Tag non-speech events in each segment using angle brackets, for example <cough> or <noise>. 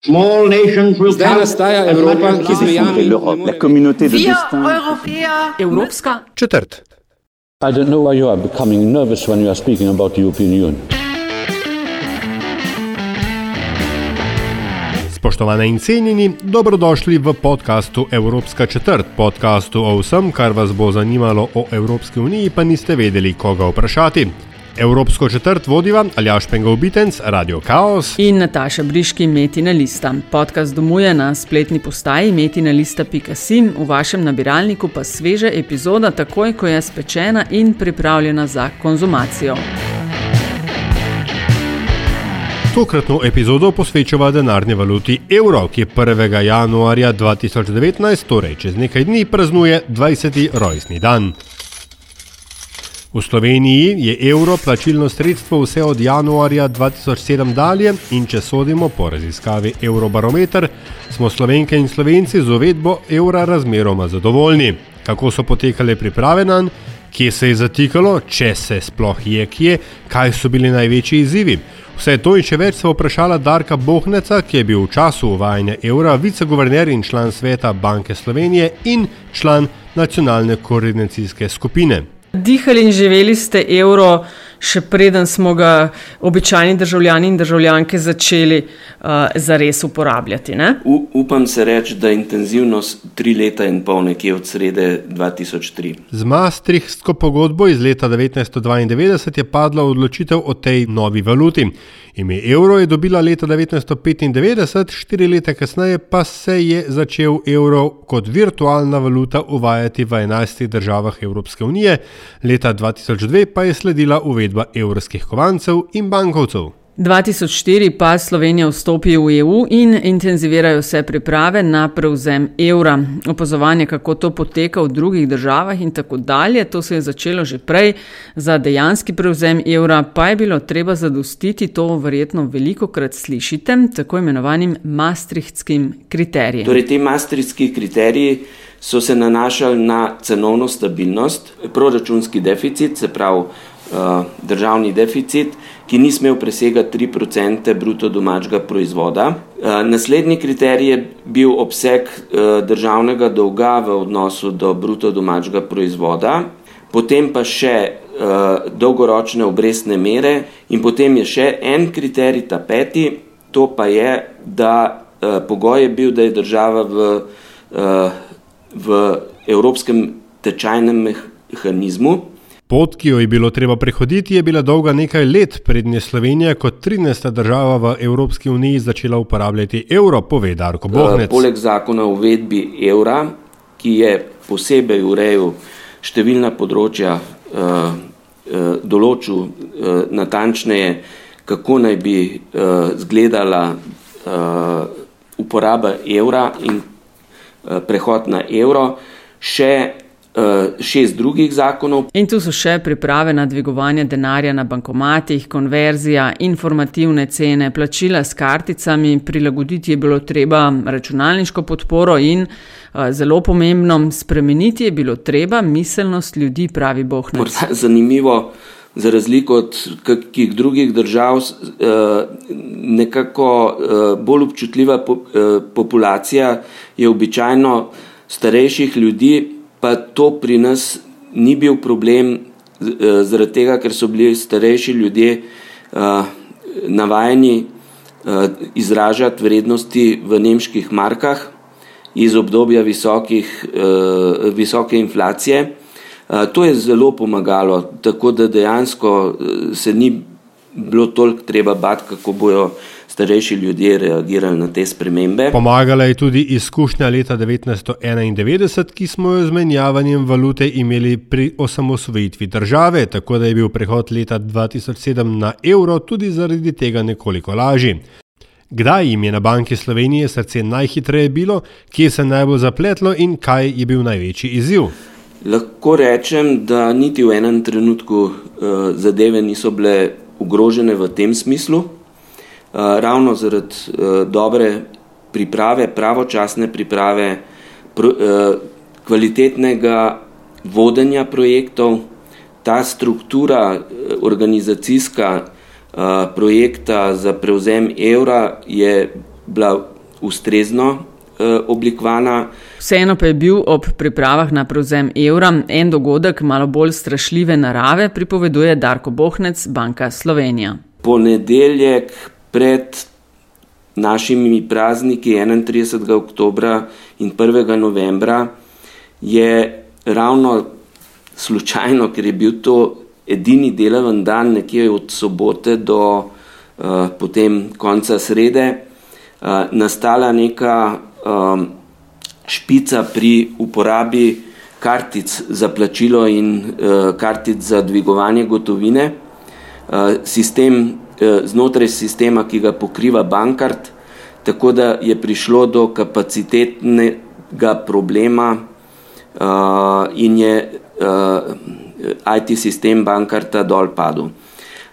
Zdaj nastaja Evropa, ki zmejami la communauté de destin. Evropska četrt. I don't know why you are becoming nervous when you are speaking about the European Union. Spoštovane in cenjeni, dobrodošli v podkastu Evropska četrt, podkastu o vsem, kar vas bo zanimalo o Evropski uniji, pa niste vedeli, koga vprašati. Evropsko četrt vodiva Aljaš Pengov Bitenc, Radio Chaos in Nataša Briški, Metina Lista. Podcast domuje na spletni postaji metinalista.sim, v vašem nabiralniku pa sveže epizoda, takoj ko je spečena in pripravljena za konzumacijo. Tokratno epizodo posvečava denarni valuti evro, ki 1. januarja 2019, torej čez nekaj dni, praznuje 20. rojstni dan. V Sloveniji je evro plačilno sredstvo vse od januarja 2007 dalje in če sodimo po raziskavi Eurobarometer, smo slovenke in slovenci z uvedbo evra razmeroma zadovoljni. Kako so potekale priprave na njen, kje se je zatikalo, če se sploh je kje, kaj so bili največji izzivi. Vse to in še več se vprašala Darka Bohneca, ki je bil v času uvajanja evra viceguverner in član sveta Banke Slovenije in član nacionalne koordinacijske skupine. Dihali in živeli ste evro, še preden smo ga običajni državljani in državljanke začeli uh, zares uporabljati. U, upam se reči, da je intenzivnost tri leta in pol, nekje od srede 2003. Z Maastrichtsko pogodbo iz leta 1992 je padla odločitev o tej novi valuti. Ime evro je dobila leta 1995, štiri leta kasneje pa se je začel evro kot virtualna valuta uvajati v 11 državah Evropske unije, leta 2002 pa je sledila uvedba evrskih kovancev in bankovcev. 2004 pa Slovenija vstopi v EU in intenzivirajo se priprave na prevzem evra. Opazovanje, kako to poteka v drugih državah in tako dalje, to se je začelo že prej. Za dejanski prevzem evra pa je bilo treba zadostiti, to verjetno veliko krat slišite, tako imenovanim maastrichtskim kriterijem. Torej, te maastrichtski kriteriji so se nanašali na cenovno stabilnost, proračunski deficit, se pravi državni deficit ki ni smel presegati 3% bruto domačega proizvoda. Eh, naslednji kriterij je bil obseg eh, državnega dolga v odnosu do bruto domačega proizvoda, potem pa še eh, dolgoročne obrestne mere in potem je še en kriterij, ta peti, to pa je, da pogoj je bil, da je država v, v evropskem tečajnem mehanizmu, Pot, ki jo je bilo treba prehoditi, je bila dolga nekaj let, prednje Slovenija kot 13. država v Evropski uniji začela uporabljati evro, pove Darko eh, Bohnec. Poleg zakona o uvedbi evra, ki je posebej urejal številna področja, eh, eh, določil natančneje, kako naj bi zgledala uporaba evra in prehod na evro, še šest drugih zakonov. In tu so še priprave na dvigovanje denarja na bankomatih, konverzija, informativne cene, plačila s karticami, prilagoditi je bilo treba računalniško podporo in eh, zelo pomembno, spremeniti je bilo treba miselnost ljudi, pravi Bog. Zanimivo. Za razliko od kakih drugih držav, eh, nekako bolj občutljiva populacija je običajno starejših ljudi, to pri nas ni bil problem, eh, zaradi tega, ker so bili starejši ljudje uh, navajeni uh, izražati vrednosti v nemških markah iz obdobja visokih, visoke inflacije. To je zelo pomagalo, tako da dejansko se ni bilo toliko treba bati, kako bojo starejši ljudje reagirali na te spremembe. Pomagala je tudi izkušnja leta 1991, ki smo jo z menjavanjem valute imeli pri osamosvojitvi države, tako da je bil prehod leta 2007 na evro tudi zaradi tega nekoliko lažji. Kdaj jim je na Banki Slovenije srce najhitreje bilo, kje se je najbolj zapletlo in kaj je bil največji izziv? Lahko rečem, da niti v enem trenutku uh, zadeve niso bile ogrožene v tem smislu. Eh, ravno zaradi uh, dobre priprave, pravočasne priprave, uh, kvalitetnega vodenja projektov, ta struktura organizacijska projekta za prevzem evra je bila ustrezno oblikovana. Vseeno pa je bil ob pripravah na prevzem evra en dogodek malo bolj strašljive narave, pripoveduje Darko Bohnec, Banka Slovenija. Ponedeljek pred našimi prazniki 31. oktober in 1. novembra je ravno slučajno, ker je bil to edini deloven dan, nekje od sobote do uh, potem konca srede, uh, nastala neka um, špica pri uporabi kartic za plačilo in uh, kartic za dvigovanje gotovine. Uh, sistem znotraj sistema, ki ga pokriva bankart, tako da je prišlo do kapacitetnega problema uh, in je uh, eh, IT sistem bankarta dol padel.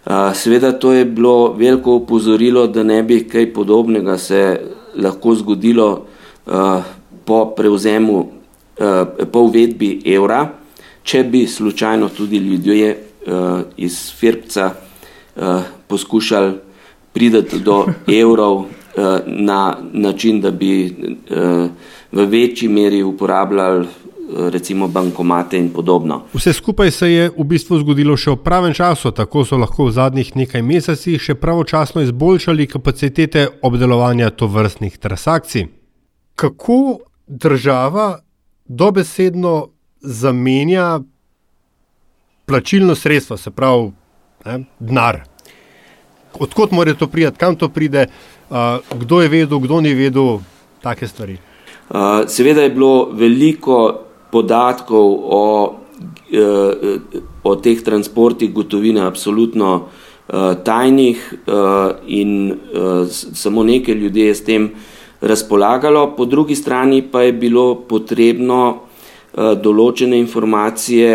Uh, seveda to je bilo veliko upozorilo, da ne bi kaj podobnega se lahko zgodilo uh, po prevzemu, uh, po uvedbi evra, če bi slučajno tudi ljudje uh, iz Firpca uh, poskušali priti do evrov eh, na način, da bi eh, v večji meri uporabljali eh, recimo bankomate in podobno. Vse skupaj se je v bistvu zgodilo še v pravem času, tako so lahko v zadnjih nekaj mesecih še pravočasno izboljšali kapacitete obdelovanja tovrstnih transakcij. Kako država dobesedno zamenja plačilno sredstvo, se pravi ne, denar? Odkot mora to priti, kam to pride, kdo je vedel, kdo ni vedel, take stvari. Seveda je bilo veliko podatkov o, uh, o teh transportih gotovine, absolutno uh, tajnih, uh, in samo nekaj ljudi je s tem razpolagalo, po drugi strani pa je bilo potrebno določene informacije.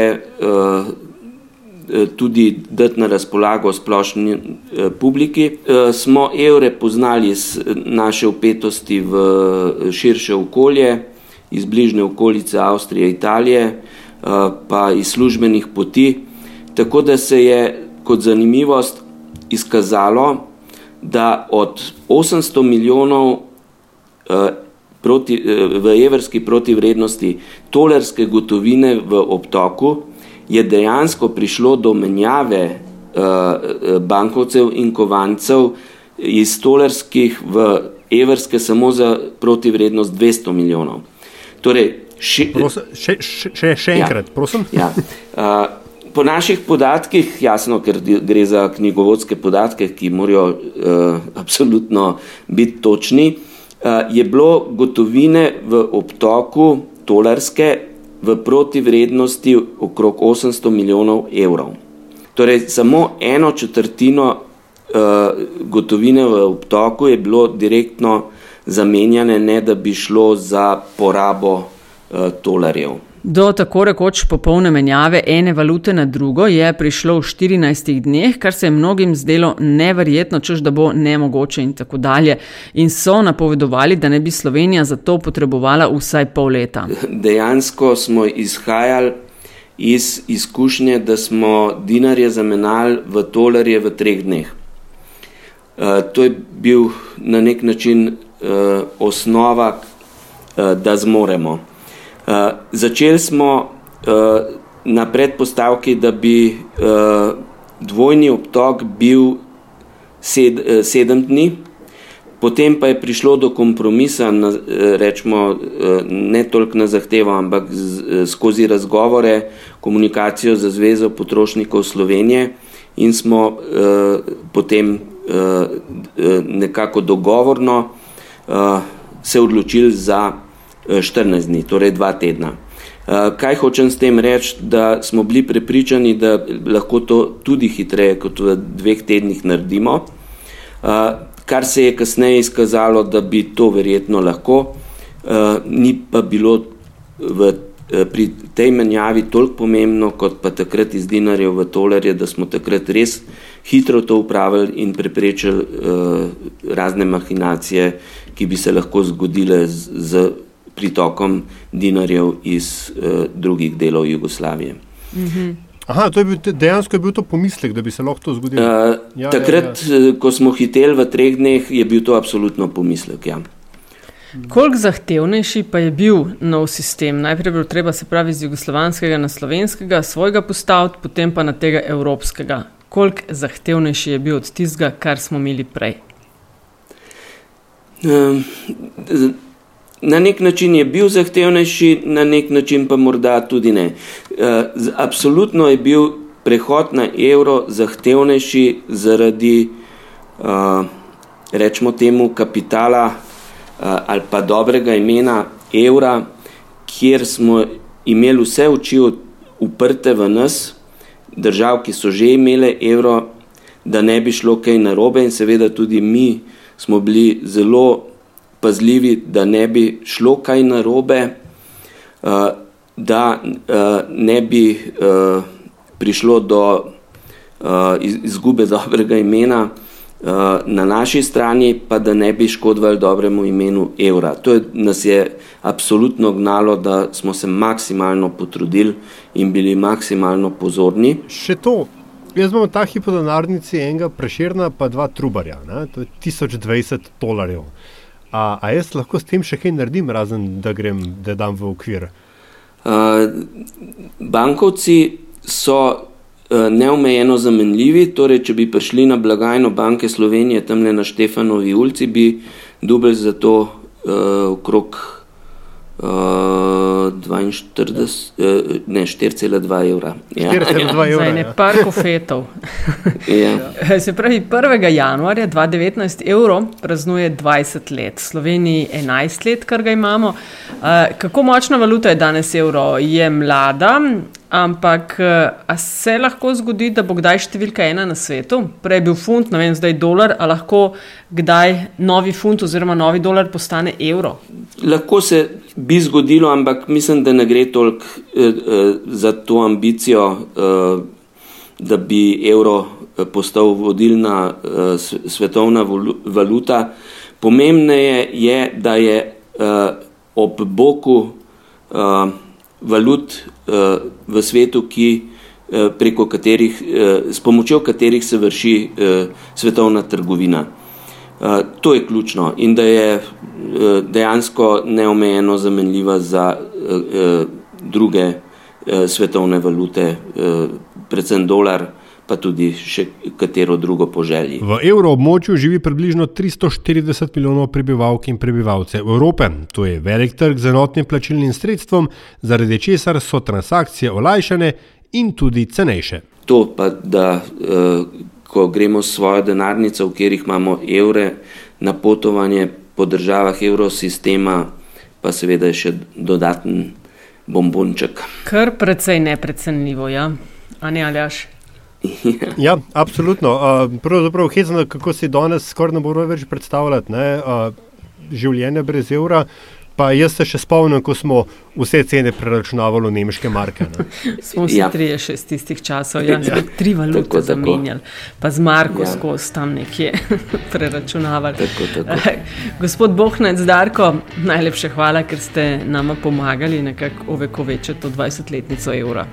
Eh, tudi dati na razpolago splošni eh, publiki. Eh, smo evre poznali iz naše upetosti v širše okolje, iz bližnje okolice Avstrije, Italije, pa iz službenih poti, tako da se je kot zanimivost izkazalo, da od 800 milijonov proti, v evrski protivrednosti tolerske gotovine v obtoku, je dejansko prišlo do menjave uh, bankovcev in kovancev iz tolerskih v evrske samo za protivrednost 200 milijonov. Torej, še, prosim, še, še, še ja. enkrat, ja, prosim. Ja. Uh, po naših podatkih, jasno, ker gre za knjigovodske podatke, ki morajo uh, absolutno biti točni, uh, je bilo gotovine v obtoku tolerske v protivrednosti okrog 800 milijonov evrov. Torej, samo eno četrtino uh, gotovine v obtoku je bilo direktno zamenjane, ne da bi šlo za porabo uh, tolarjev. Do tako rekoč popolne menjave ene valute na drugo je prišlo v 14 dneh, kar se je mnogim zdelo neverjetno, čež da bo nemogoče in tako dalje. In so napovedovali, da ne bi Slovenija za to potrebovala vsaj pol leta. Dejansko smo izhajali iz izkušnje, da smo dinarje zamenjali v tolarje v treh dneh. Uh, to je bil na nek način uh, osnova, uh, da zmoremo. Uh, začeli smo uh, na predpostavki, da bi uh, dvojni obtok bil sed, uh, sedem dni, potem pa je prišlo do kompromisa, na, uh, rečemo, uh, ne toliko na zahtevo, ampak z, uh, skozi razgovore, komunikacijo za Zvezo potrošnikov Slovenije in smo uh, potem uh, nekako dogovorno uh, se odločili za 14 dni, torej dva tedna. Eh, kaj hočem s tem reči, da smo bili prepričani, da lahko to tudi hitreje kot v dveh tednih naredimo, eh, kar se je kasneje izkazalo, da bi to verjetno lahko, eh, ni pa bilo v, pri tej menjavi toliko pomembno, kot pa takrat iz dinarjev v tolarje, da smo takrat res hitro to upravili in preprečili razne mahinacije, ki bi se lahko zgodile z, z pritokom dinarjev iz uh, drugih delov Jugoslavije. Mhm. Aha, je bil, dejansko je bil to pomislek, da bi se lahko to zgodilo. Uh, ja, takrat, ja, ja. ko smo hiteli v treh dneh, je bil to absolutno pomislek. Ja. Koliko zahtevnejši pa je bil nov sistem? Najprej je bilo treba se pravi iz jugoslovanskega na slovenskega, svojega postaviti, potem pa na tega evropskega. Koliko zahtevnejši je bil od tistega, kar smo imeli prej? Um, na nek način je bil zahtevnejši, na nek način pa morda tudi ne. Uh, absolutno je bil prehod na evro zahtevnejši zaradi, uh, rečemo temu, kapitala ali pa dobrega imena evra, kjer smo imeli vse oči uprte v nas, držav, ki so že imele evro, da ne bi šlo kaj narobe in seveda tudi mi smo bili zelo pazljivi, da ne bi šlo kaj narobe, da ne bi prišlo do izgube dobrega imena, Eh, na naši strani pa da ne bi škodovali dobremu imenu evra. To je, nas je absolutno gnalo, da smo se maksimalno potrudili in bili maksimalno pozorni. Še to, jaz imam ta hip v denarnici enega preširna, pa dva trubarja, ne? to je 1020 dolarjev. A, a jaz lahko s tem še kaj naredim, razen da grem, da dam v okvir? Uh, bankovci so Eh, neomejeno zamenljivi. Torej, če bi prišli na blagajno banke Slovenije, tam le na Štefanovi ulici, bi dubelj za to uh, okrog uh, 42, uh, ne 4,2 evra. Ja. 4,2 evra. Za ne ja. par kofetov. ja. <laughs> Se pravi, 1. januarja 2019 evro praznuje 20 let, Sloveniji 11 let, kar ga imamo. Uh, kako močna valuta je danes evro? Je mlada, Ampak a se lahko zgodi, da bo kdaj številka ena na svetu? Prej je bil funt, ne vem, zdaj dolar, ali lahko kdaj novi funt oziroma novi dolar postane evro? Lahko se bi zgodilo, ampak mislim, da ne gre toliko eh, eh, za to ambicijo, eh, da bi evro eh, postal vodilna eh, svetovna valuta. Pomembneje je, da je eh, ob boku. Eh, valut uh, v svetu, ki, uh, preko katerih, uh, s pomočjo katerih se vrši svetovna trgovina. To je ključno in da je dejansko neomejeno zamenljiva za druge svetovne valute, predvsem dolar pa tudi še katero drugo poželji. V evroobmočju živi približno 340 milijonov prebivalk in prebivalcev Evrope. To je velik trg z enotnim plačilnim sredstvom, zaradi česar so transakcije olajšane in tudi cenejše. To pa, da eh, ko gremo s svojo denarnico, v katerih imamo evre na potovanje po državah evrosistema, pa seveda je še dodaten bombonček. Kar precej neprecenljivo, ja, a ne aljaš? Ja, absolutno. Uh, pravzaprav, hezno, kako si danes skoraj ne moremo več predstavljati ne, uh, življenje brez evra. Pa jaz se še spomnim, ko smo vse cene preračunavali v nemške marke. <laughs> smo se ja. trije še iz tistih časov, ja, ja. tri valute zamenjali, pa z Marko ja. skozi tam nekje <laughs> preračunavali. Tako, tako. Gospod Bohnec, Darko, najlepše hvala, ker ste nama pomagali nekako ovekovečiti to 20-letnico evra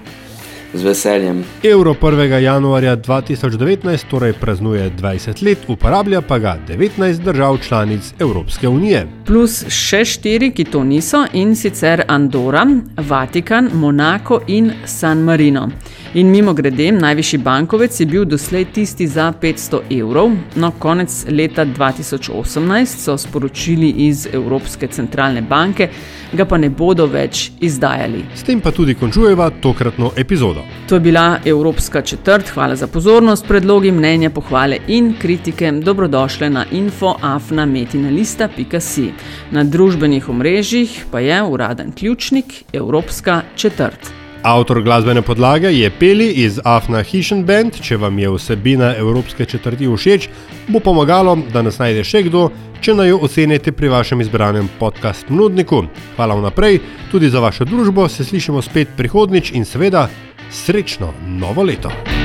z veseljem. Euro 1. januarja 2019 torej praznuje 20 let, uporablja pa ga 19 držav članic Evropske unije. Plus še štiri, ki to niso, in sicer Andora, Vatikan, Monako in San Marino. In mimo grede, najvišji bankovec je bil doslej tisti za 500 evrov, no konec leta 2018 so sporočili iz Evropske centralne banke, ga pa ne bodo več izdajali. S tem pa tudi končujeva tokratno epizodo. To je bila Evropska četrt. Hvala za pozornost, predlogi, mnenja, pohvale in kritike. Dobrodošle na infoafnametinalista.si. Na družbenih omrežjih pa je uraden ključnik Evropska četrt. Avtor glasbene podlage je Peli iz Afna Hishen Band. Če vam je vsebina Evropske četrti všeč, bo pomagalo, da nas najde še kdo, če naj jo ocenite pri vašem izbranem podcast nudniku. Hvala vnaprej tudi za vašo družbo, se slišimo spet prihodnič in seveda srečno novo leto.